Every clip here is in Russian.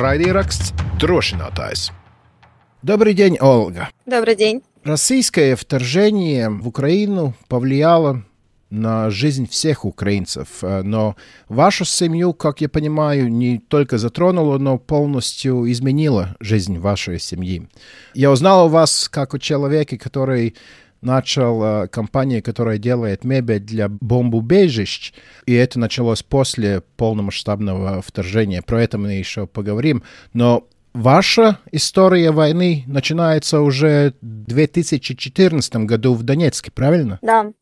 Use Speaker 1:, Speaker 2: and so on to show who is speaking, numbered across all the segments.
Speaker 1: Raidieraksts Drošinātājs. Добрый день, Ольга.
Speaker 2: Добрый день.
Speaker 1: Российское вторжение в Украину повлияло на жизнь всех украинцев. Э, но вашу семью, как я понимаю, не только затронуло, но полностью изменило жизнь вашей семьи. Я узнал о вас как о человеке, который начал э, компанию, которая делает мебель для бомбоубежищ, и это началось после полномасштабного вторжения. Про это мы еще поговорим. Но ваша история войны начинается уже в 2014 году в Донецке, правильно?
Speaker 2: Да.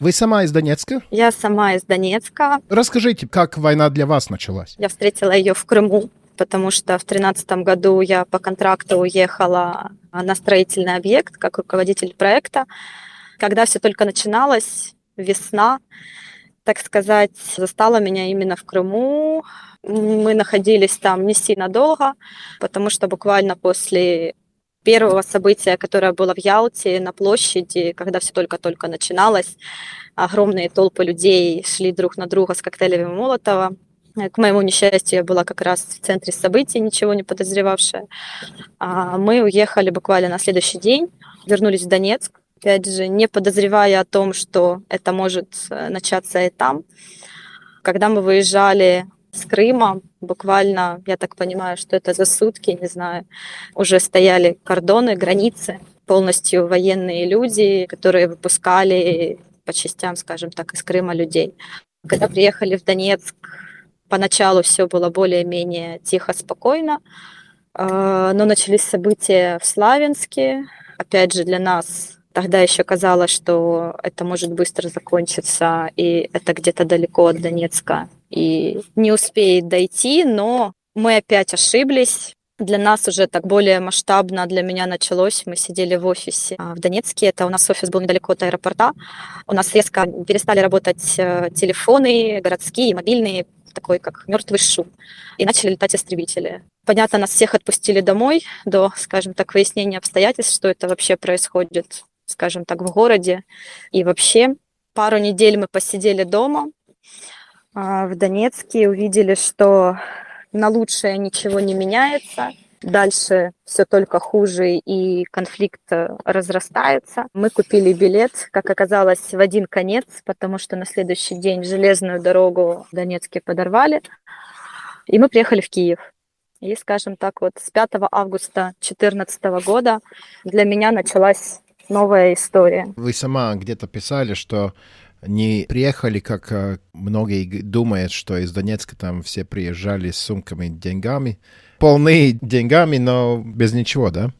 Speaker 1: Вы сама из Донецка?
Speaker 2: Я сама из Донецка.
Speaker 1: Расскажите, как война для вас началась?
Speaker 2: Я встретила ее в Крыму, потому что в тринадцатом году я по контракту уехала на строительный объект как руководитель проекта. Когда все только начиналось, весна, так сказать, застала меня именно в Крыму. Мы находились там не сильно долго, потому что буквально после первого события, которое было в Ялте на площади, когда все только-только начиналось. Огромные толпы людей шли друг на друга с коктейлями Молотова. К моему несчастью, я была как раз в центре событий, ничего не подозревавшая. А мы уехали буквально на следующий день, вернулись в Донецк, опять же, не подозревая о том, что это может э, начаться и там. Когда мы выезжали с Крыма. Буквально, я так понимаю, что это за сутки, не знаю, уже стояли кордоны, границы, полностью военные люди, которые выпускали по частям, скажем так, из Крыма людей. Когда приехали в Донецк, поначалу все было более-менее тихо, спокойно, а, но начались события в Славянске. Опять же, для нас тогда еще казалось, что это может быстро закончиться, и это где-то далеко от Донецка, и не успеет дойти, но мы опять ошиблись. Для нас уже так более масштабно для меня началось. Мы сидели в офисе а, в Донецке. Это у нас офис был недалеко от аэропорта. У нас резко перестали работать э, телефоны городские, мобильные, такой как мертвый шум. И начали летать истребители. Понятно, нас всех отпустили домой до, скажем так, выяснения обстоятельств, что это вообще происходит, скажем так, в городе. И вообще пару недель мы посидели дома, а, в Донецке, увидели, что на лучшее ничего не меняется. Дальше все только хуже, и конфликт э, разрастается. Мы купили билет, как оказалось, в один конец, потому что на следующий день железную дорогу в Донецке подорвали. И мы приехали в Киев. И, скажем так, вот с 5 августа 2014 года для меня началась новая история.
Speaker 1: Вы сама где-то писали, что не приехали, как э, многие думают, что из Донецка там все приезжали с сумками деньгами, полные деньгами, но без ничего, да?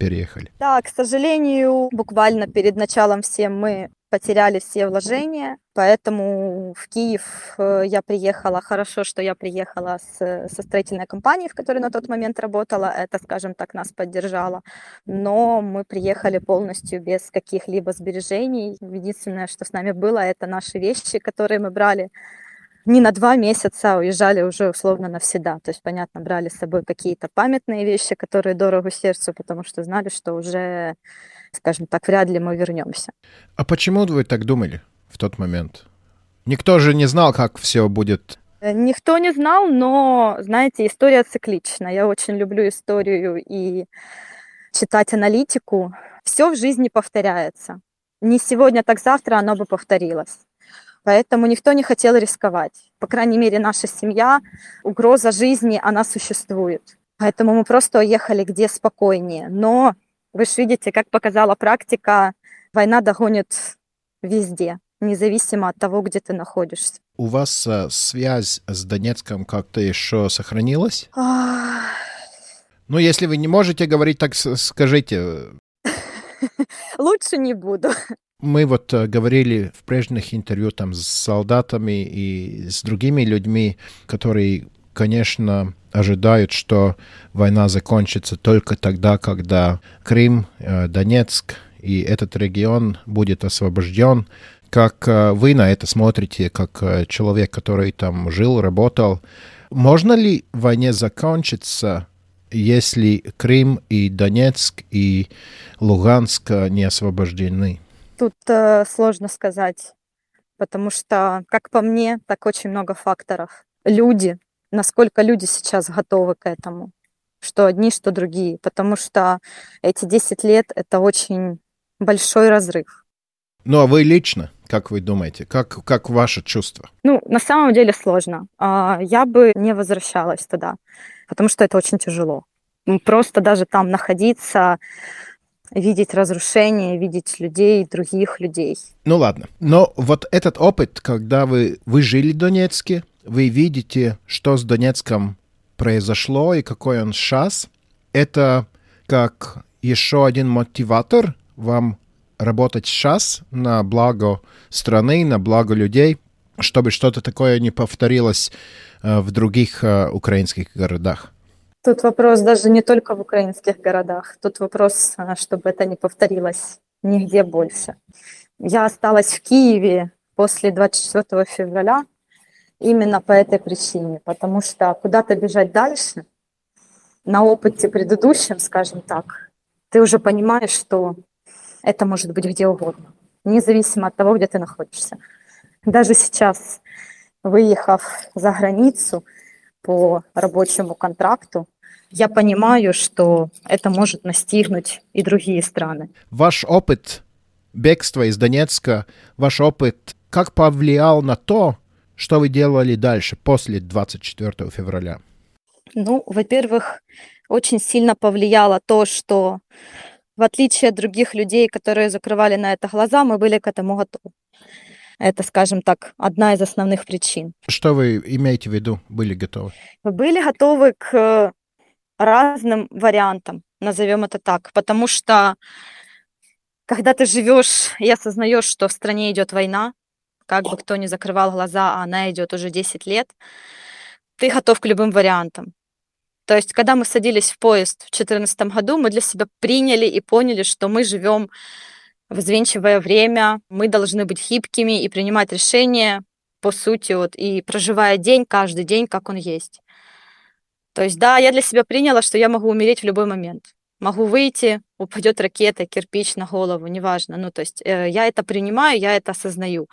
Speaker 1: Переехали.
Speaker 2: Да, к сожалению, буквально перед началом всем мы потеряли все вложения, поэтому в Киев э, я приехала. Хорошо, что я приехала с, со строительной компанией, в которой на тот момент работала. Это, скажем так, нас поддержало. Но мы приехали полностью без каких-либо сбережений. Единственное, что с нами было, это наши вещи, которые мы брали не на два месяца, а уезжали уже условно навсегда. То есть, понятно, брали с собой какие-то памятные вещи, которые дорого сердцу, потому что знали, что уже скажем так, вряд ли мы вернемся.
Speaker 1: А почему вы так думали в тот момент? Никто же не знал, как все будет.
Speaker 2: Э, никто не знал, но, знаете, история циклична. Я очень люблю историю и читать аналитику. Все в жизни повторяется. Не сегодня, так завтра оно бы повторилось. Поэтому никто не хотел рисковать. По крайней мере, наша семья, угроза жизни, она существует. Поэтому мы просто уехали где спокойнее. Но вы же видите, как показала практика, война догонит везде, независимо от того, где ты находишься.
Speaker 1: У вас а, связь с Донецком как-то еще сохранилась? Ну, если вы не можете говорить, так скажите.
Speaker 2: Лучше не буду.
Speaker 1: Мы вот э, говорили в прежних интервью там с солдатами и с другими людьми, которые конечно, ожидают, что война закончится только тогда, когда Крым, э, Донецк и этот регион будет освобожден. Как э, вы на это смотрите, как человек, который там жил, работал? Можно ли войне закончиться, если Крым и Донецк и Луганск не освобождены?
Speaker 2: Тут э, сложно сказать, потому что, как по мне, так очень много факторов. Люди, насколько люди сейчас готовы к этому, что одни, что другие, потому что эти 10 лет — это очень большой разрыв.
Speaker 1: Ну а вы лично, как вы думаете, как, как ваше чувство?
Speaker 2: Ну, на самом деле сложно. А, я бы не возвращалась туда, потому что это очень тяжело. Просто даже там находиться, видеть разрушения, видеть людей, других людей.
Speaker 1: Ну ладно. Но вот этот опыт, когда вы, вы жили в Донецке, вы видите, что с Донецком произошло и какой он сейчас, это как еще один мотиватор вам работать сейчас на благо страны, на благо людей, чтобы что-то такое не повторилось э, в других э, украинских городах?
Speaker 2: Тут вопрос даже не только в украинских городах. Тут вопрос, э, чтобы это не повторилось нигде больше. Я осталась в Киеве после 24 февраля именно по этой причине, потому что куда-то бежать дальше, на опыте предыдущем, скажем так, ты уже понимаешь, что это может быть где угодно, независимо от того, где ты находишься. Даже сейчас, выехав за границу по рабочему контракту, я понимаю, что это может настигнуть и другие страны.
Speaker 1: Ваш опыт бегства из Донецка, ваш опыт, как повлиял на то, что вы делали дальше, после 24 февраля?
Speaker 2: Ну, во-первых, очень сильно повлияло то, что в отличие от других людей, которые закрывали на это глаза, мы были к этому готовы. Это, скажем так, одна из основных причин.
Speaker 1: Что вы имеете в виду, были готовы?
Speaker 2: Мы были готовы к разным вариантам, назовем это так, потому что когда ты живешь и осознаешь, что в стране идет война, как бы кто ни закрывал глаза, а она идет уже 10 лет, ты готов к любым вариантам. То есть, когда мы садились в поезд в 2014 году, мы для себя приняли и поняли, что мы живем в взвинчивое время, мы должны быть хипкими и принимать решения, по сути, вот, и проживая день, каждый день, как он есть. То есть, да, я для себя приняла, что я могу умереть в любой момент. Могу выйти, упадет ракета, кирпич на голову, неважно. Ну, то есть, э, я это принимаю, я это осознаю.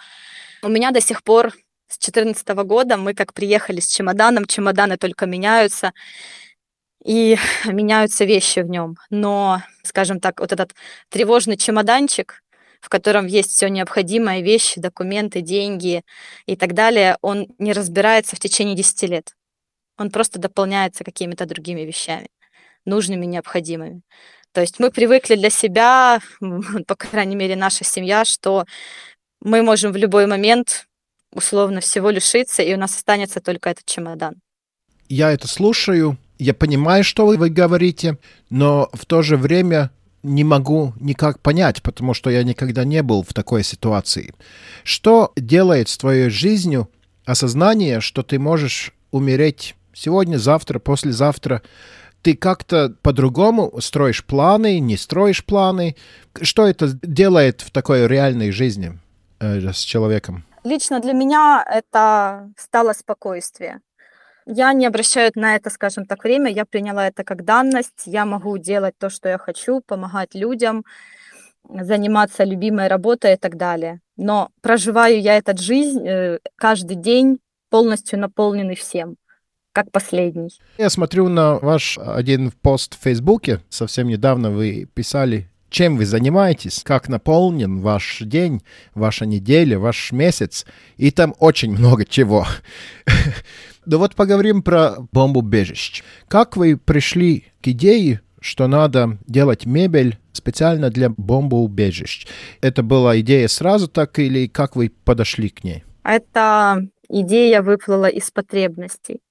Speaker 2: У меня до сих пор с 2014 года мы как приехали с чемоданом, чемоданы только меняются и меняются вещи в нем. Но, скажем так, вот этот тревожный чемоданчик, в котором есть все необходимое, вещи, документы, деньги и так далее, он не разбирается в течение 10 лет. Он просто дополняется какими-то другими вещами, нужными, необходимыми. То есть мы привыкли для себя, по крайней мере, наша семья, что мы можем в любой момент условно всего лишиться, и у нас останется только этот чемодан.
Speaker 1: Я это слушаю, я понимаю, что вы говорите, но в то же время не могу никак понять, потому что я никогда не был в такой ситуации. Что делает с твоей жизнью осознание, что ты можешь умереть сегодня, завтра, послезавтра? Ты как-то по-другому строишь планы, не строишь планы? Что это делает в такой реальной жизни э, с человеком?
Speaker 2: Лично для меня это стало спокойствие. Я не обращаю на это, скажем так, время. Я приняла это как данность. Я могу делать то, что я хочу, помогать людям, заниматься любимой работой и так далее. Но проживаю я эту жизнь э, каждый день полностью наполненный всем как последний.
Speaker 1: Я смотрю на ваш один пост в Фейсбуке. Совсем недавно вы писали, чем вы занимаетесь, как наполнен ваш день, ваша неделя, ваш месяц. И там очень много чего. Да вот поговорим про бомбоубежище. Как вы пришли к идее, что надо делать мебель специально для бомбоубежищ? Это была идея сразу так или как вы подошли к ней?
Speaker 2: Эта идея выплыла из потребностей.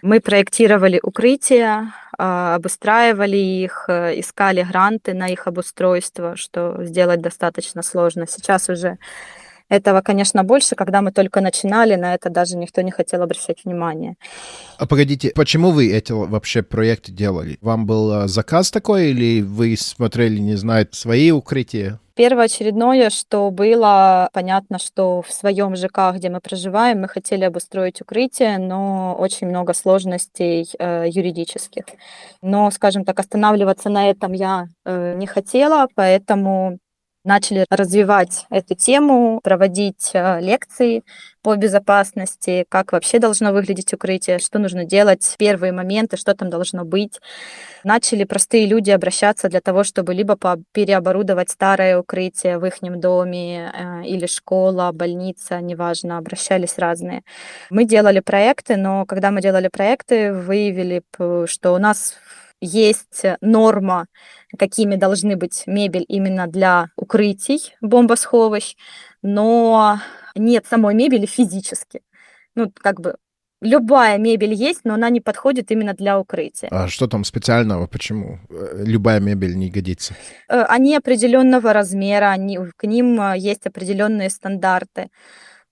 Speaker 2: Мы проектировали укрытия, а, обустраивали их, э, искали гранты на их обустройство, что сделать достаточно сложно. Сейчас уже этого, конечно, больше, когда мы только начинали, на это даже никто не хотел обращать внимание.
Speaker 1: А погодите, почему вы эти вообще проекты делали? Вам был э, заказ такой или вы смотрели, не знаю, свои укрытия?
Speaker 2: Первоочередное, что было понятно, что в своем ЖК, где мы проживаем, мы хотели обустроить укрытие, но очень много сложностей э, юридических. Но, скажем так, останавливаться на этом я э, не хотела, поэтому начали развивать эту тему, проводить э, лекции по безопасности, как вообще должно выглядеть укрытие, что нужно делать, первые моменты, что там должно быть. Начали простые люди обращаться для того, чтобы либо переоборудовать старое укрытие в их доме э, или школа, больница, неважно, обращались разные. Мы делали проекты, но когда мы делали проекты, выявили, что у нас есть норма, какими должны быть мебель именно для укрытий бомбосховищ, но нет самой мебели физически. Ну, как бы любая мебель есть, но она не подходит именно для укрытия.
Speaker 1: А что там специального? Почему э, любая мебель не годится?
Speaker 2: Э, они определенного размера, они, к ним э, есть определенные стандарты.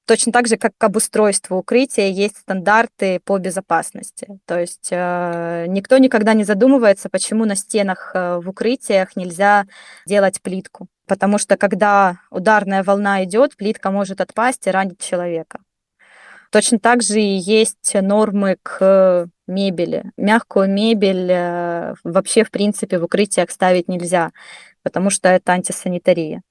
Speaker 2: Точно так же, как к обустройству укрытия есть стандарты по безопасности. То есть э, никто никогда не задумывается, почему на стенах э, в укрытиях нельзя делать плитку. Потому что когда ударная волна идет, плитка может отпасть и ранить человека. Точно так же и есть нормы к мебели. Мягкую мебель э, вообще, в принципе, в укрытиях ставить нельзя, потому что это антисанитария.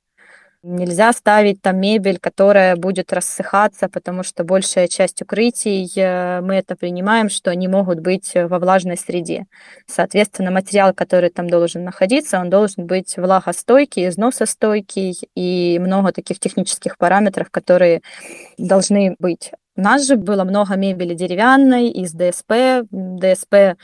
Speaker 2: Нельзя ставить там мебель, которая будет рассыхаться, потому что большая часть укрытий, э, мы это принимаем, что они могут быть во влажной среде. Соответственно, материал, который там должен находиться, он должен быть влагостойкий, износостойкий и много таких технических параметров, которые должны быть. У нас же было много мебели деревянной из ДСП. ДСП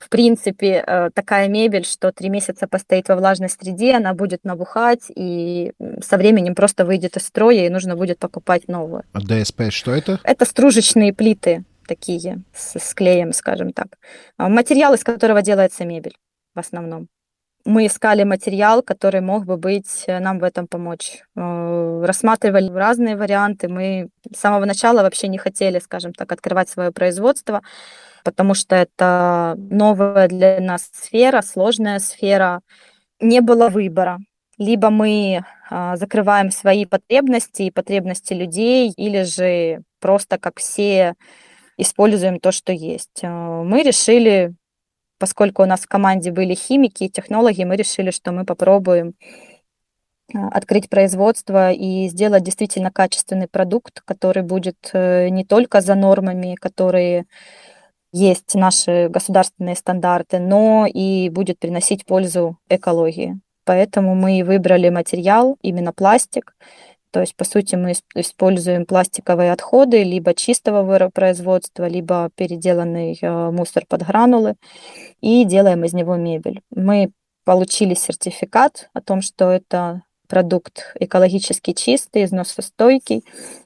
Speaker 2: в принципе, э, такая мебель, что три месяца постоит во влажной среде, она будет набухать, и со временем просто выйдет из строя, и нужно будет покупать новую.
Speaker 1: А ДСП что это?
Speaker 2: Это стружечные плиты такие, с, с клеем, скажем так. А материал, из которого делается мебель в основном. Мы искали материал, который мог бы быть э, нам в этом помочь. Э, рассматривали разные варианты. Мы с самого начала вообще не хотели, скажем так, открывать свое производство потому что это новая для нас сфера, сложная сфера. Не было выбора. Либо мы а, закрываем свои потребности и потребности людей, или же просто как все используем то, что есть. А, мы решили, поскольку у нас в команде были химики и технологи, мы решили, что мы попробуем а, открыть производство и сделать действительно качественный продукт, который будет э, не только за нормами, которые есть наши государственные стандарты, но и будет приносить пользу экологии. Поэтому мы выбрали материал, именно пластик. То есть, по сути, мы используем пластиковые отходы либо чистого производства, либо переделанный э, мусор под гранулы и делаем из него мебель. Мы получили сертификат о том, что это продукт экологически чистый, износостойкий,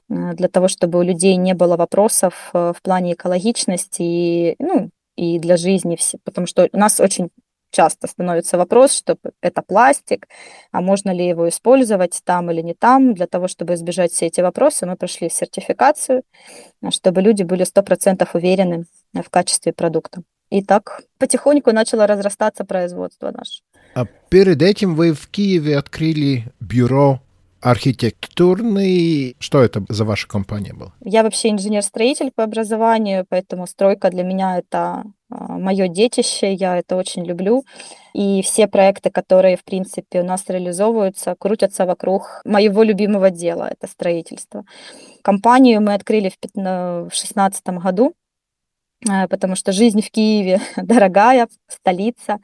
Speaker 2: э, для того, чтобы у людей не было вопросов э, в плане экологичности и, ну, и для жизни, потому что у нас очень часто становится вопрос, что это пластик, а можно ли его использовать там или не там. Для того, чтобы избежать все эти вопросы, мы прошли сертификацию, чтобы люди были 100% уверены в качестве продукта. И так потихоньку начало разрастаться производство наше.
Speaker 1: А перед этим вы в Киеве открыли бюро архитектурный. Что это за ваша компания была?
Speaker 2: Я вообще инженер-строитель по образованию, поэтому стройка для меня это а, мое детище, я это очень люблю. И все проекты, которые, в принципе, у нас реализовываются, крутятся вокруг моего любимого дела, это строительство. Компанию мы открыли в 2016 году. Э, потому что жизнь в Киеве дорогая, столица,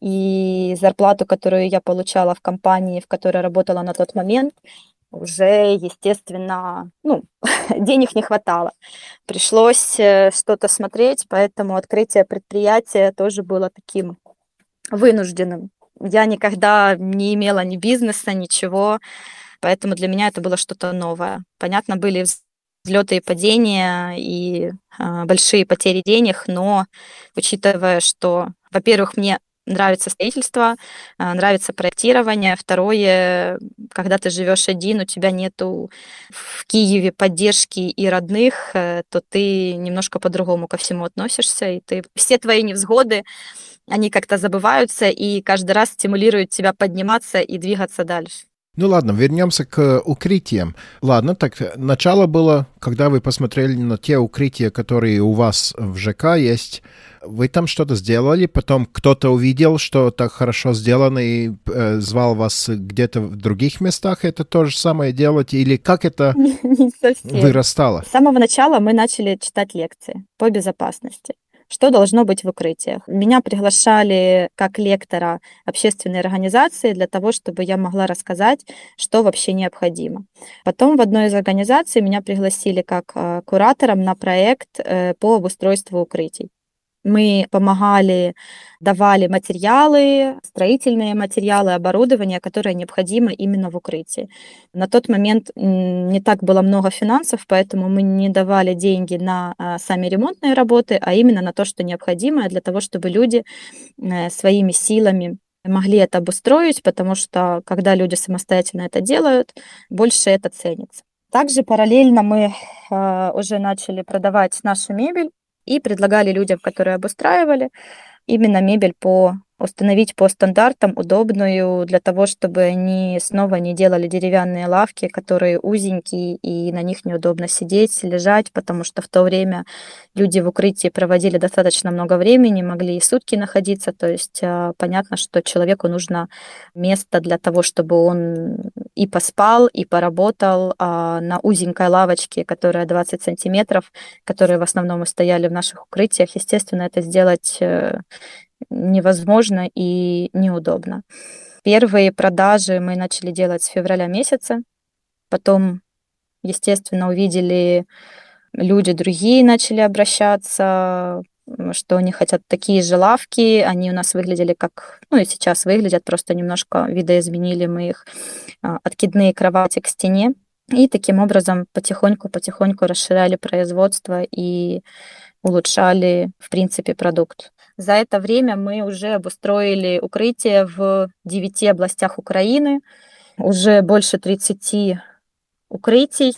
Speaker 2: и зарплату, которую я получала в компании, в которой работала на тот момент, уже, естественно, ну, денег не хватало. Пришлось э, что-то смотреть, поэтому открытие предприятия тоже было таким вынужденным. Я никогда не имела ни бизнеса, ничего, поэтому для меня это было что-то новое. Понятно, были взлеты и падения и э, большие потери денег, но учитывая, что, во-первых, мне нравится строительство, э, нравится проектирование. Второе, когда ты живешь один, у тебя нету в Киеве поддержки и родных, э, то ты немножко по-другому ко всему относишься, и ты все твои невзгоды, они как-то забываются и каждый раз стимулируют тебя подниматься и двигаться дальше.
Speaker 1: Ну ладно, вернемся к укрытиям. Ладно, так начало было, когда вы посмотрели на те укрытия, которые у вас в ЖК есть. Вы там что-то сделали, потом кто-то увидел, что так хорошо сделано и э, звал вас где-то в других местах это то же самое делать, или как это вырастало?
Speaker 2: С самого начала мы начали читать лекции по безопасности что должно быть в укрытиях. Меня приглашали как лектора общественной организации для того, чтобы я могла рассказать, что вообще необходимо. Потом в одной из организаций меня пригласили как э, куратором на проект э, по обустройству укрытий. Мы помогали, давали материалы, строительные материалы, оборудование, которое необходимо именно в укрытии. На тот момент не так было много финансов, поэтому мы не давали деньги на а, сами ремонтные работы, а именно на то, что необходимо для того, чтобы люди э, своими силами могли это обустроить, потому что когда люди самостоятельно это делают, больше это ценится. Также параллельно мы э, уже начали продавать нашу мебель и предлагали людям, которые обустраивали, именно мебель по установить по стандартам удобную для того, чтобы они снова не делали деревянные лавки, которые узенькие, и на них неудобно сидеть, лежать, потому что в то время люди в укрытии проводили достаточно много времени, могли и сутки находиться, то есть а, понятно, что человеку нужно место для того, чтобы он и поспал, и поработал а на узенькой лавочке, которая 20 сантиметров, которые в основном стояли в наших укрытиях. Естественно, это сделать э, невозможно и неудобно. Первые продажи мы начали делать с февраля месяца. Потом, естественно, увидели люди другие начали обращаться, что они хотят такие же лавки, они у нас выглядели как, ну и сейчас выглядят, просто немножко видоизменили мы их, а, откидные кровати к стене, и таким образом потихоньку-потихоньку расширяли производство и улучшали, в принципе, продукт. За это время мы уже обустроили укрытие в девяти областях Украины, уже больше 30 укрытий,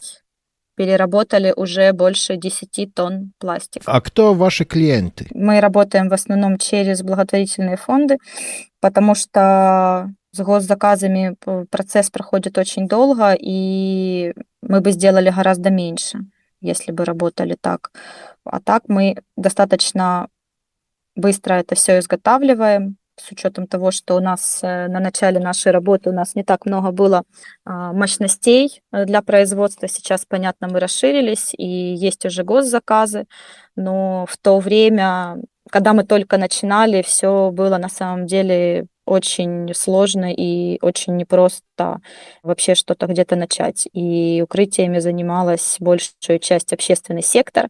Speaker 2: переработали уже больше 10 тонн пластика.
Speaker 1: А кто ваши клиенты?
Speaker 2: Мы работаем в основном через благотворительные фонды, потому что с госзаказами процесс проходит очень долго, и мы бы сделали гораздо меньше, если бы работали так. А так мы достаточно быстро это все изготавливаем, с учетом того, что у нас э, на начале нашей работы у нас не так много было а, мощностей э, для производства. Сейчас, понятно, мы расширились, и есть уже госзаказы, но в то время, когда мы только начинали, все было на самом деле очень сложно и очень непросто вообще что-то где-то начать. И укрытиями занималась большую часть общественный сектор,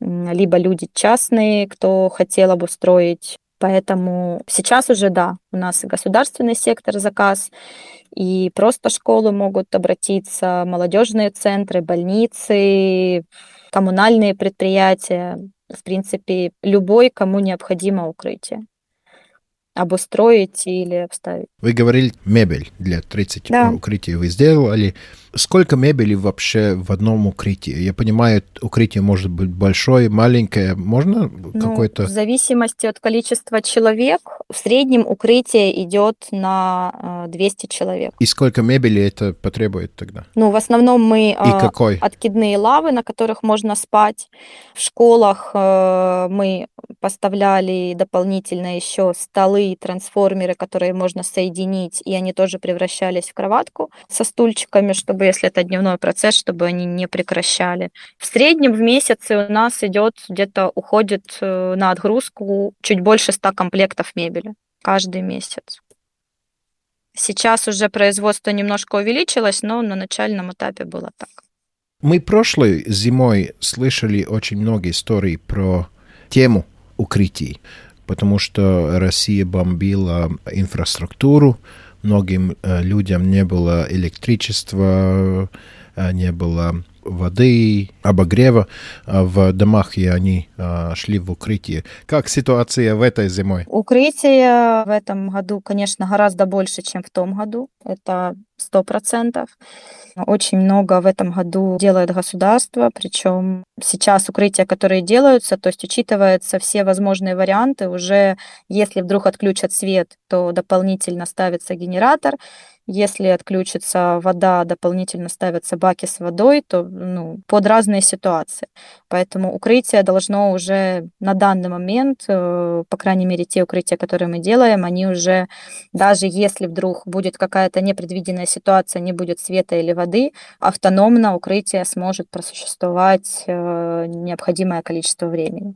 Speaker 2: либо люди частные, кто хотел обустроить. Поэтому сейчас уже, да, у нас и государственный сектор заказ, и просто школы могут обратиться, молодежные центры, больницы, коммунальные предприятия, в принципе, любой, кому необходимо укрытие обустроить или обставить.
Speaker 1: Вы говорили, мебель для 30
Speaker 2: да.
Speaker 1: укрытий вы сделали. Сколько мебели вообще в одном укрытии? Я понимаю, укрытие может быть большое, маленькое. Можно
Speaker 2: ну,
Speaker 1: какое-то...
Speaker 2: В зависимости от количества человек, в среднем укрытие идет на 200 э, человек.
Speaker 1: И сколько мебели это потребует тогда?
Speaker 2: Ну, в основном мы...
Speaker 1: И э, какой?
Speaker 2: Откидные лавы, на которых можно спать. В школах э, мы поставляли дополнительно еще столы и трансформеры, которые можно соединить, и они тоже превращались в кроватку со стульчиками, чтобы, если это дневной процесс, чтобы они не прекращали. В среднем в месяц у нас идет где-то уходит э, на отгрузку чуть больше 100 комплектов мебели каждый месяц. Сейчас уже производство немножко увеличилось, но на начальном этапе было так.
Speaker 1: Мы прошлой зимой слышали очень много историй про тему укрытий, потому что Россия бомбила инфраструктуру, многим э, людям не было электричества, э, не было воды, обогрева в домах, и они шли в укрытие. Как ситуация в этой зимой?
Speaker 2: Укрытие в этом году, конечно, гораздо больше, чем в том году. Это сто процентов. Очень много в этом году делает государство, причем сейчас укрытия, которые делаются, то есть учитываются все возможные варианты, уже если вдруг отключат свет, то дополнительно ставится генератор, если отключится вода, дополнительно ставятся баки с водой, то ну, под разные ситуации. Поэтому укрытие должно уже на данный момент, э, по крайней мере, те укрытия, которые мы делаем, они уже, даже если вдруг будет какая-то непредвиденная ситуация, не будет света или воды, автономно укрытие сможет просуществовать э, необходимое количество времени.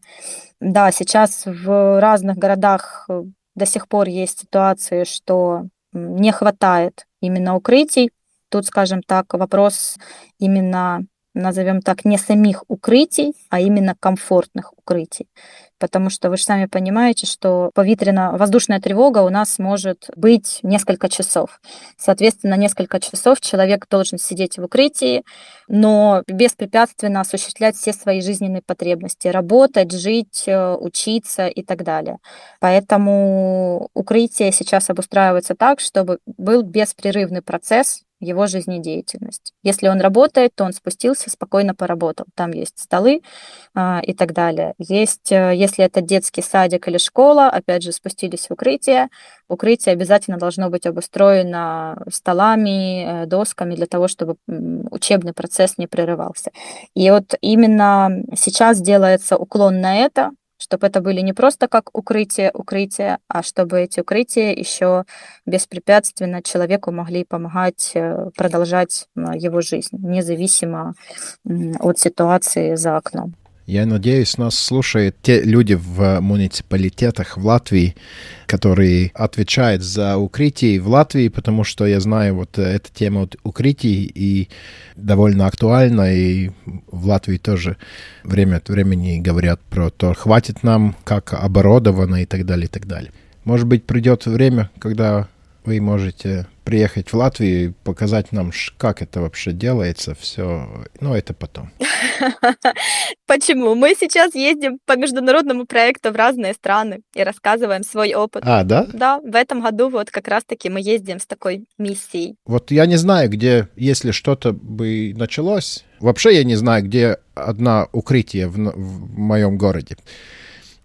Speaker 2: Да, сейчас в разных городах э, до сих пор есть ситуации, что не хватает именно укрытий. Тут, скажем так, вопрос именно назовем так, не самих укрытий, а именно комфортных укрытий. Потому что вы же сами понимаете, что повитренно-воздушная тревога у нас может быть несколько часов. Соответственно, несколько часов человек должен сидеть в укрытии, но беспрепятственно осуществлять все свои жизненные потребности, работать, жить, э, учиться и так далее. Поэтому укрытие сейчас обустраивается так, чтобы был беспрерывный процесс его жизнедеятельность. Если он работает, то он спустился, спокойно поработал. Там есть столы а, и так далее. Есть, э, если это детский садик или школа, опять же, спустились в укрытие. Укрытие обязательно должно быть обустроено столами, э, досками для того, чтобы учебный процесс не прерывался. И вот именно сейчас делается уклон на это, чтобы это были не просто как укрытие, укрытие, а чтобы эти укрытия еще беспрепятственно человеку могли помогать э, продолжать его жизнь, независимо от ситуации за окном.
Speaker 1: Я надеюсь, нас слушают те люди в муниципалитетах в Латвии, которые отвечают за укрытие в Латвии, потому что я знаю, вот эта тема укрытий и довольно актуальна, и в Латвии тоже время от времени говорят про то, хватит нам, как оборудовано и так далее, и так далее. Может быть, придет время, когда вы можете приехать в Латвию и показать нам, как это вообще делается, все. Ну, это потом.
Speaker 2: Почему? Мы сейчас ездим по международному проекту в разные страны и рассказываем свой опыт.
Speaker 1: А, да?
Speaker 2: Да, в этом году вот как раз-таки мы ездим с такой миссией.
Speaker 1: Вот я не знаю, где, если что-то бы началось, вообще я не знаю, где одна укрытие в, в моем городе.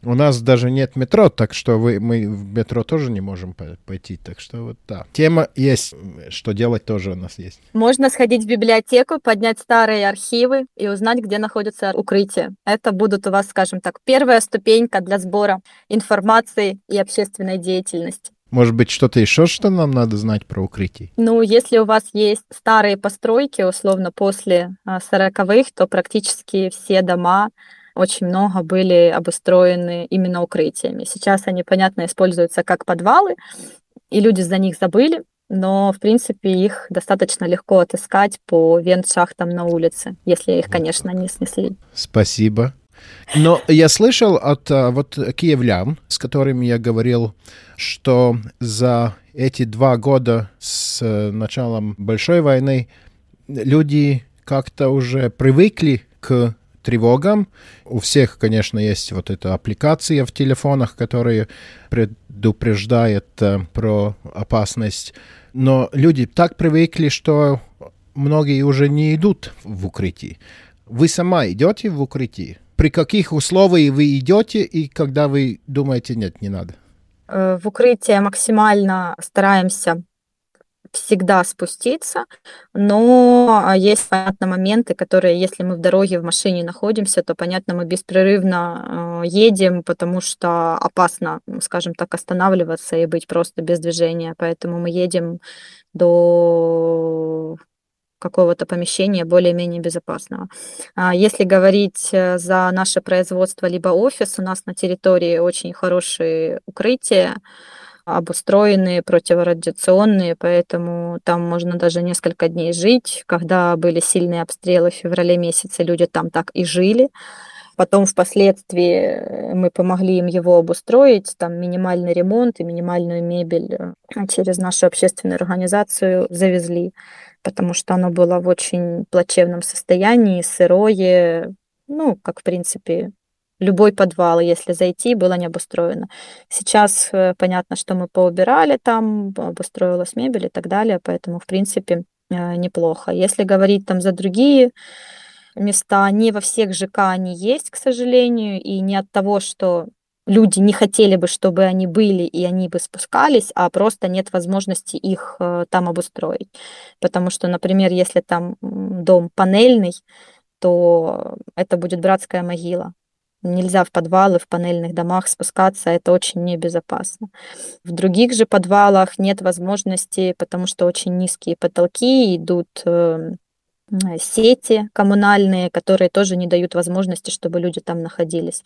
Speaker 1: У нас даже нет метро, так что вы, мы в метро тоже не можем пойти. Так что вот да. Тема есть, что делать тоже у нас есть.
Speaker 2: Можно сходить в библиотеку, поднять старые архивы и узнать, где находится укрытие. Это будут у вас, скажем так, первая ступенька для сбора информации и общественной деятельности.
Speaker 1: Может быть, что-то еще, что нам надо знать про укрытие?
Speaker 2: Ну, если у вас есть старые постройки, условно, после 40-х, то практически все дома очень много были обустроены именно укрытиями. Сейчас они, понятно, используются как подвалы, и люди за них забыли, но, в принципе, их достаточно легко отыскать по вент-шахтам на улице, если их, конечно, не снесли.
Speaker 1: Спасибо. Но я слышал от а, вот киевлян, с которыми я говорил, что за эти два года с э, началом большой войны люди как-то уже привыкли к тревогам. У всех, конечно, есть вот эта аппликация в телефонах, которая предупреждает э, про опасность. Но люди так привыкли, что многие уже не идут в укрытие. Вы сама идете в укрытие? При каких условиях вы идете и когда вы думаете, нет, не надо?
Speaker 2: Э, в укрытие максимально стараемся всегда спуститься, но а, есть, понятно, моменты, которые, если мы в дороге, в машине находимся, то, понятно, мы беспрерывно э, едем, потому что опасно, скажем так, останавливаться и быть просто без движения, поэтому мы едем до какого-то помещения более-менее безопасного. А если говорить э, за наше производство либо офис, у нас на территории очень хорошие укрытия, обустроенные, противорадиационные, поэтому там можно даже несколько дней жить. Когда были сильные обстрелы в феврале месяце, люди там так и жили. Потом впоследствии мы помогли им его обустроить, там минимальный ремонт и минимальную мебель э, через нашу общественную организацию завезли, потому что оно было в очень плачевном состоянии, сырое, ну, как в принципе любой подвал, если зайти, было не обустроено. Сейчас э, понятно, что мы поубирали там, обустроилась мебель и так далее, поэтому, в принципе, э, неплохо. Если говорить там за другие места, не во всех ЖК они есть, к сожалению, и не от того, что люди не хотели бы, чтобы они были, и они бы спускались, а просто нет возможности их э, там обустроить. Потому что, например, если там дом панельный, то это будет братская могила. Нельзя в подвалы, в панельных домах спускаться, это очень небезопасно. В других же подвалах нет возможности, потому что очень низкие потолки, идут эм, сети коммунальные, которые тоже не дают возможности, чтобы люди там находились.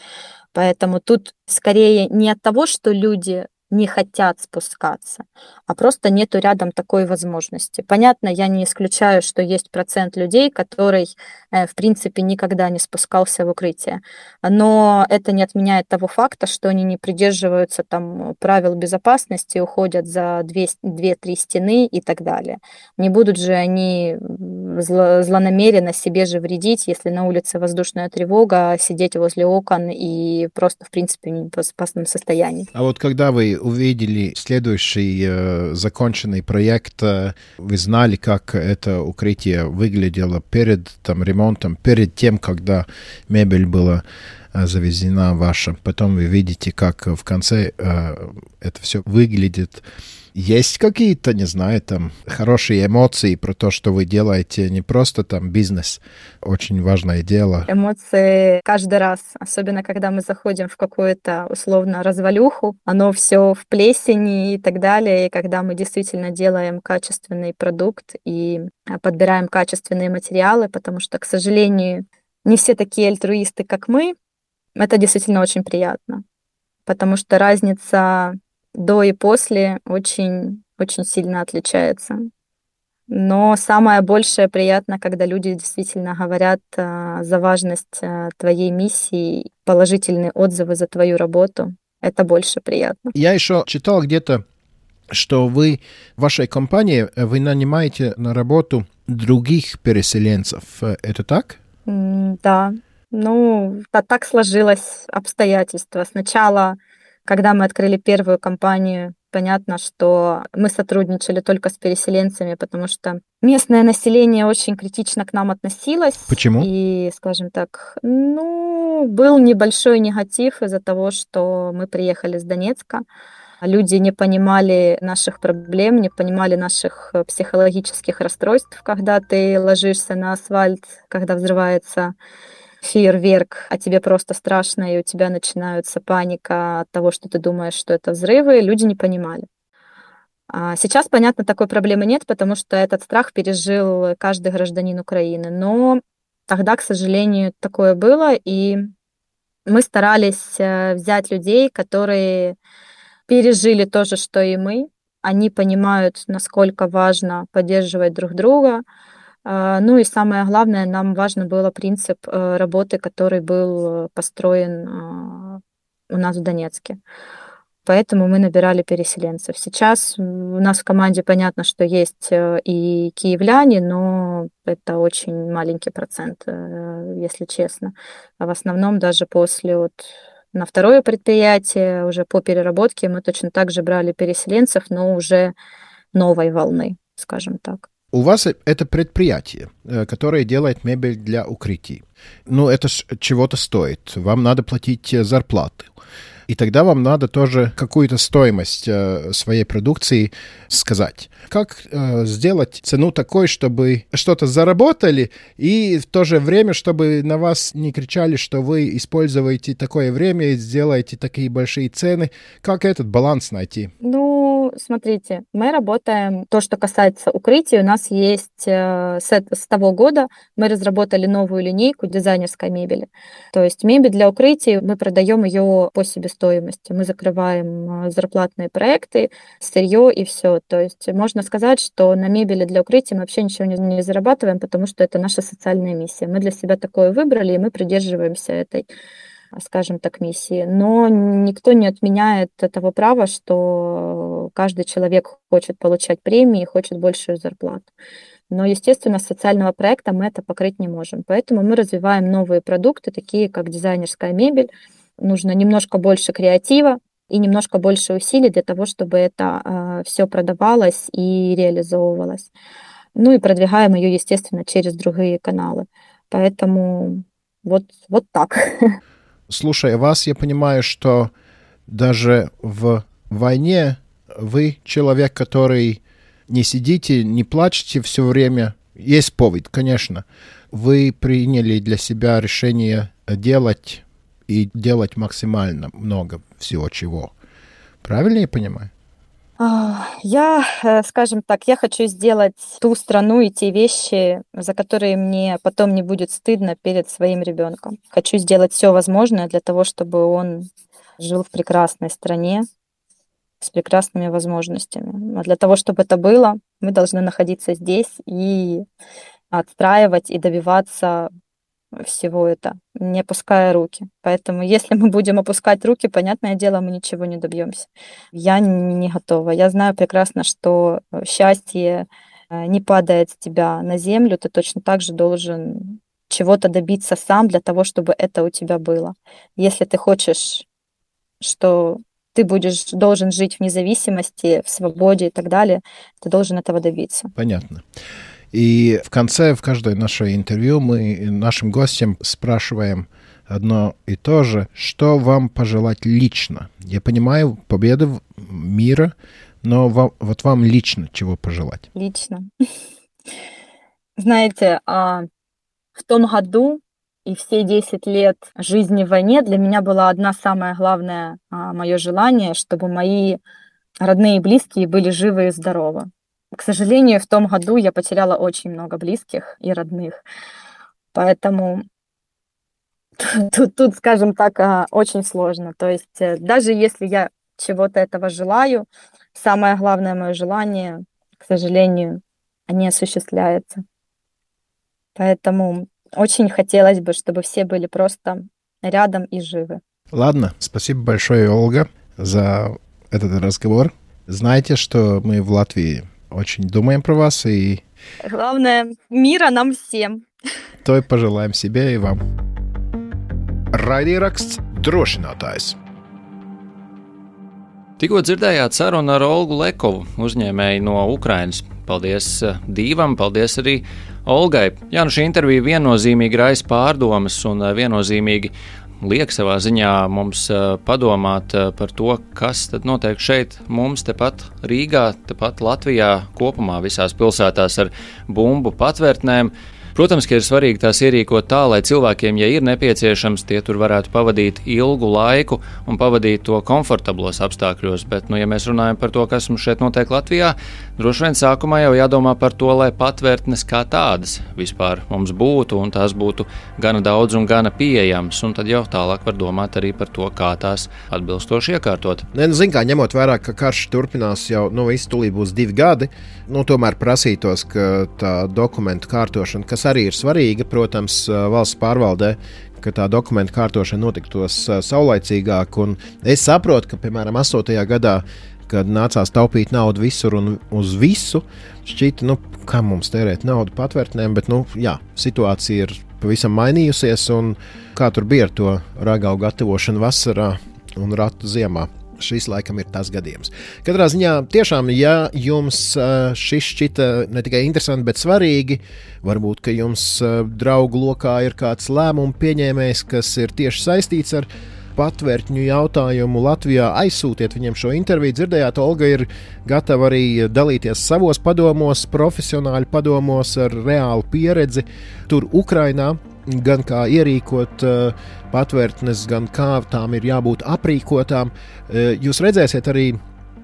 Speaker 2: Поэтому тут скорее не от того, что люди не хотят спускаться, а просто нету рядом такой возможности. Понятно, я не исключаю, что есть процент людей, который, э, в принципе, никогда не спускался в укрытие, но это не отменяет того факта, что они не придерживаются там правил безопасности, уходят за 2-3 стены и так далее. Не будут же они зло, злонамеренно себе же вредить, если на улице воздушная тревога, сидеть возле окон и просто, в принципе, в небезопасном состоянии.
Speaker 1: А вот когда вы увидели следующий э, законченный проект, э, вы знали, как это укрытие выглядело перед там, ремонтом, перед тем, когда мебель была э, завезена ваша. Потом вы видите, как в конце э, это все выглядит. Есть какие-то, не знаю, там хорошие эмоции про то, что вы делаете, не просто там бизнес, очень важное дело.
Speaker 2: Эмоции каждый раз, особенно когда мы заходим в какую-то условно развалюху, оно все в плесени и так далее, и когда мы действительно делаем качественный продукт и а, подбираем качественные материалы, потому что, к сожалению, не все такие альтруисты, как мы, это действительно очень приятно, потому что разница до и после очень, очень сильно отличается. Но самое большее приятно, когда люди действительно говорят э, за важность э, твоей миссии, положительные отзывы за твою работу. Это больше приятно.
Speaker 1: Я еще читал где-то, что вы в вашей компании э, вы нанимаете на работу других переселенцев. Это так?
Speaker 2: Да. Ну, так сложилось обстоятельства. Сначала когда мы открыли первую компанию, понятно, что мы сотрудничали только с переселенцами, потому что местное население очень критично к нам относилось.
Speaker 1: Почему?
Speaker 2: И, скажем так, ну, был небольшой негатив из-за того, что мы приехали с Донецка. Люди не понимали наших проблем, не понимали наших психологических расстройств, когда ты ложишься на асфальт, когда взрывается фейерверк, а тебе просто страшно, и у тебя начинается паника от того, что ты думаешь, что это взрывы, люди не понимали. А сейчас, понятно, такой проблемы нет, потому что этот страх пережил каждый гражданин Украины. Но тогда, к сожалению, такое было, и мы старались э, взять людей, которые пережили то же, что и мы. Они понимают, насколько важно поддерживать друг друга, ну и самое главное, нам важно было принцип э, работы, который был построен а, у нас в Донецке. Поэтому мы набирали переселенцев. Сейчас у нас в команде понятно, что есть э, и киевляне, но это очень маленький процент, э, если честно. А в основном даже после вот на второе предприятие, уже по переработке, мы точно так же брали переселенцев, но уже новой волны, скажем так.
Speaker 1: У вас это предприятие, э, которое делает мебель для укрытий. Ну, это чего-то стоит. Вам надо платить э, зарплаты. И тогда вам надо тоже какую-то стоимость э, своей продукции сказать. Как э, сделать цену такой, чтобы что-то заработали, и в то же время, чтобы на вас не кричали, что вы используете такое время и сделаете такие большие цены. Как этот баланс найти?
Speaker 2: Ну, смотрите, мы работаем, то, что касается укрытий, у нас есть э, с, с того года мы разработали новую линейку дизайнерской мебели. То есть мебель для укрытий, мы продаем ее по себестоимости. Мы закрываем э, зарплатные проекты, сырье и все. То есть можно сказать, что на мебели для укрытия мы вообще ничего не, не зарабатываем, потому что это наша социальная миссия. Мы для себя такое выбрали, и мы придерживаемся этой скажем так, миссии. Но никто не отменяет того права, что каждый человек хочет получать премии, хочет большую зарплату. Но, естественно, социального проекта мы это покрыть не можем. Поэтому мы развиваем новые продукты, такие как дизайнерская мебель. Нужно немножко больше креатива и немножко больше усилий для того, чтобы это э, все продавалось и реализовывалось. Ну и продвигаем ее, естественно, через другие каналы. Поэтому вот, вот так.
Speaker 1: слушая вас, я понимаю, что даже в войне вы человек, который не сидите, не плачете все время. Есть повод, конечно. Вы приняли для себя решение делать и делать максимально много всего чего. Правильно я понимаю?
Speaker 2: Я, э, скажем так, я хочу сделать ту страну и те вещи, за которые мне потом не будет стыдно перед своим ребенком. Хочу сделать все возможное для того, чтобы он жил в прекрасной стране с прекрасными возможностями. А для того, чтобы это было, мы должны находиться здесь и отстраивать и добиваться всего это, не опуская руки. Поэтому если мы будем опускать руки, понятное дело, мы ничего не добьемся. Я не готова. Я знаю прекрасно, что э, счастье э, не падает с тебя на землю, ты точно так же должен чего-то добиться сам для того, чтобы это у тебя было. Если ты хочешь, что ты будешь должен жить в независимости, в свободе и так далее, ты должен этого добиться.
Speaker 1: Понятно. И в конце, в каждое наше интервью мы нашим гостям спрашиваем одно и то же, что вам пожелать лично. Я понимаю, победы мира, но вам, вот вам лично чего пожелать?
Speaker 2: Лично. Знаете, а, в том году и все 10 лет жизни в войне для меня было одна самое главное а, мое желание, чтобы мои родные и близкие были живы и здоровы. К сожалению, в том году я потеряла очень много близких и родных. Поэтому тут, тут скажем так, а, очень сложно. То есть э, даже если я чего-то этого желаю, самое главное мое желание, к сожалению, не осуществляется. Поэтому очень хотелось бы, чтобы все были просто рядом и живы.
Speaker 1: Ладно, спасибо большое, Ольга, за этот разговор. Знаете, что мы в Латвии очень думаем про вас и...
Speaker 2: Главное, мира нам всем.
Speaker 1: То и пожелаем себе и вам. Raidieraksts drošinātājs.
Speaker 3: Tikko dzirdējāt sarunu ar Olgu Lekovu, uzņēmēju no Ukrainas. Paldies eh, Dīvam, paldies arī Olgai. Jā, nu šī intervija viennozīmīgi raisa pārdomas un eh, viennozīmīgi liek savā ziņā mums padomāt par to, kas tad notiek šeit, mums tepat Rīgā, tepat Latvijā, kopumā visās pilsētās ar bumbu patvērtnēm. Protams, ka ir svarīgi tās ierīkot tā, lai cilvēkiem, ja ir nepieciešams, tie tur varētu pavadīt ilgu laiku un pavadīt to komfortablos apstākļos. Bet, nu, ja mēs runājam par to, kas mums šeit notiek Latvijā, droši vien sākumā jau jādomā par to, lai patvērtnes kā tādas vispār mums būtu un tās būtu gana daudz un gana pieejamas. Un tad jau tālāk var domāt arī par to, kā tās atbilstoši iekārtot.
Speaker 1: Ne, nu, zin, kā, ņemot vērā, ka karš turpinās jau nu, tūlīt būs divi gadi, nu, tomēr prasītos, ka tā dokumentu kārtošana, kas arī ir svarīga, protams, valsts pārvaldē, ka tā dokumentu kārtošana notiktos saulaicīgāk. Un es saprotu, ka, piemēram, 8. gadā, kad nācās taupīt naudu visur un uz visu, šķita, nu, kā mums tērēt naudu patvērtnēm, bet nu, jā, situācija ir pavisam mainījusies. Kā tur bija ar to ragaugu gatavošanu vasarā un ratu ziemā? šis laikam ir tas gadījums. Katrā ziņā, tiešām, ja jums šis šķita ne tikai interesanti, bet svarīgi, varbūt jums draugu lokā ir kāds lēmumu pieņēmējs, kas ir tieši saistīts ar patvērtņu jautājumu Latvijā, aizsūtiet viņiem šo interviju. Dzirdējāt, Olga ir gatava arī dalīties savos padomos, profesionāļu padomos ar reālu pieredzi tur, Ukrajinā gan kā ierīkot uh, patvērtnes, gan kā tām ir jābūt aprīkotām. Uh, jūs redzēsiet arī,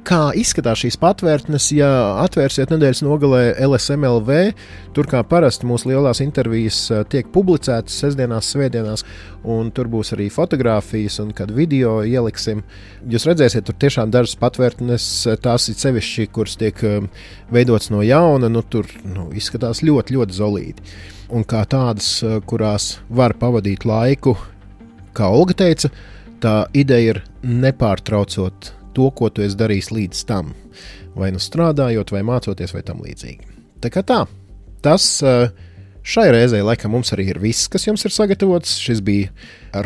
Speaker 1: kā izskatās šīs patvērtnes, ja atvērsiet nedēļas nogalē LSMLV. Tur kā parasti mūsu lielās intervijas eh, tiek publicētas sestdienās, svētdienās, un tur būs arī fotografijas un kad video ieliksim. Jūs redzēsiet, tur tiešām dažas patvērtnes, eh, tās ir sevišķi, kuras tiek eh, veidotas no jauna, nu tur nu, izskatās ļoti, ļoti zolīti. Un kā tādas, kurās var pavadīt laiku, kā Olga teica, tā ideja ir nepārtraucot to, ko tu esi darījis līdz tam, vai nu strādājot, vai mācoties, vai tam līdzīgi. Tā kā tā, tas eh, šai reizei laikam mums arī ir viss, kas jums ir sagatavots. Šis bija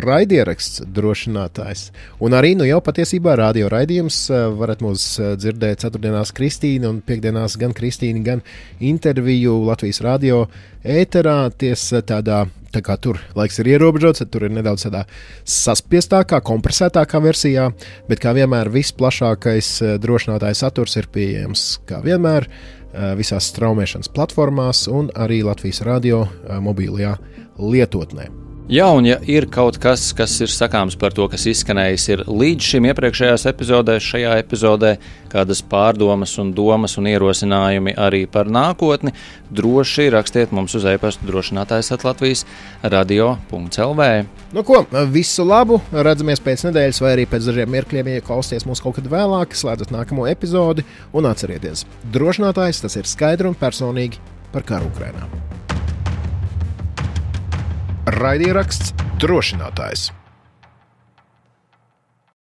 Speaker 1: raidieraksts drošinātājs. Un arī nu jau patiesībā radio raidījums eh, varat mūs eh, dzirdēt ceturtdienās Kristīna un piekdienās gan Kristīna, gan interviju Latvijas radio ēterā tiesa tādā Tā kā tur laiks ir ierobežots, tur ir nedaudz tādā saspiestākā, kompresētākā versijā, bet kā vienmēr visplašākais eh, drošinātājs saturs ir pieejams kā vienmēr eh, visās straumēšanas platformās un arī Latvijas radio mobilajā lietotnē.
Speaker 3: Jā, un ja ir kaut kas, kas ir sakāms par to, kas izskanējis ir līdz šim iepriekšējās epizodēs, šajā epizodē, kādas pārdomas un domas un ierosinājumi arī par nākotni, droši rakstiet mums uz e-pasta drošinātājs Latvijas radio.clv.
Speaker 1: Nu ko, visu labu! Redzamies pēc nedēļas vai arī pēc dažiem mirkļiem, ja klausieties mūs kaut kad vēlāk, slēdzat nākamo epizodi un atcerieties, drošinātājs tas ir skaidri un personīgi par karu Ukrainā. Raidieraksts drošinātājs.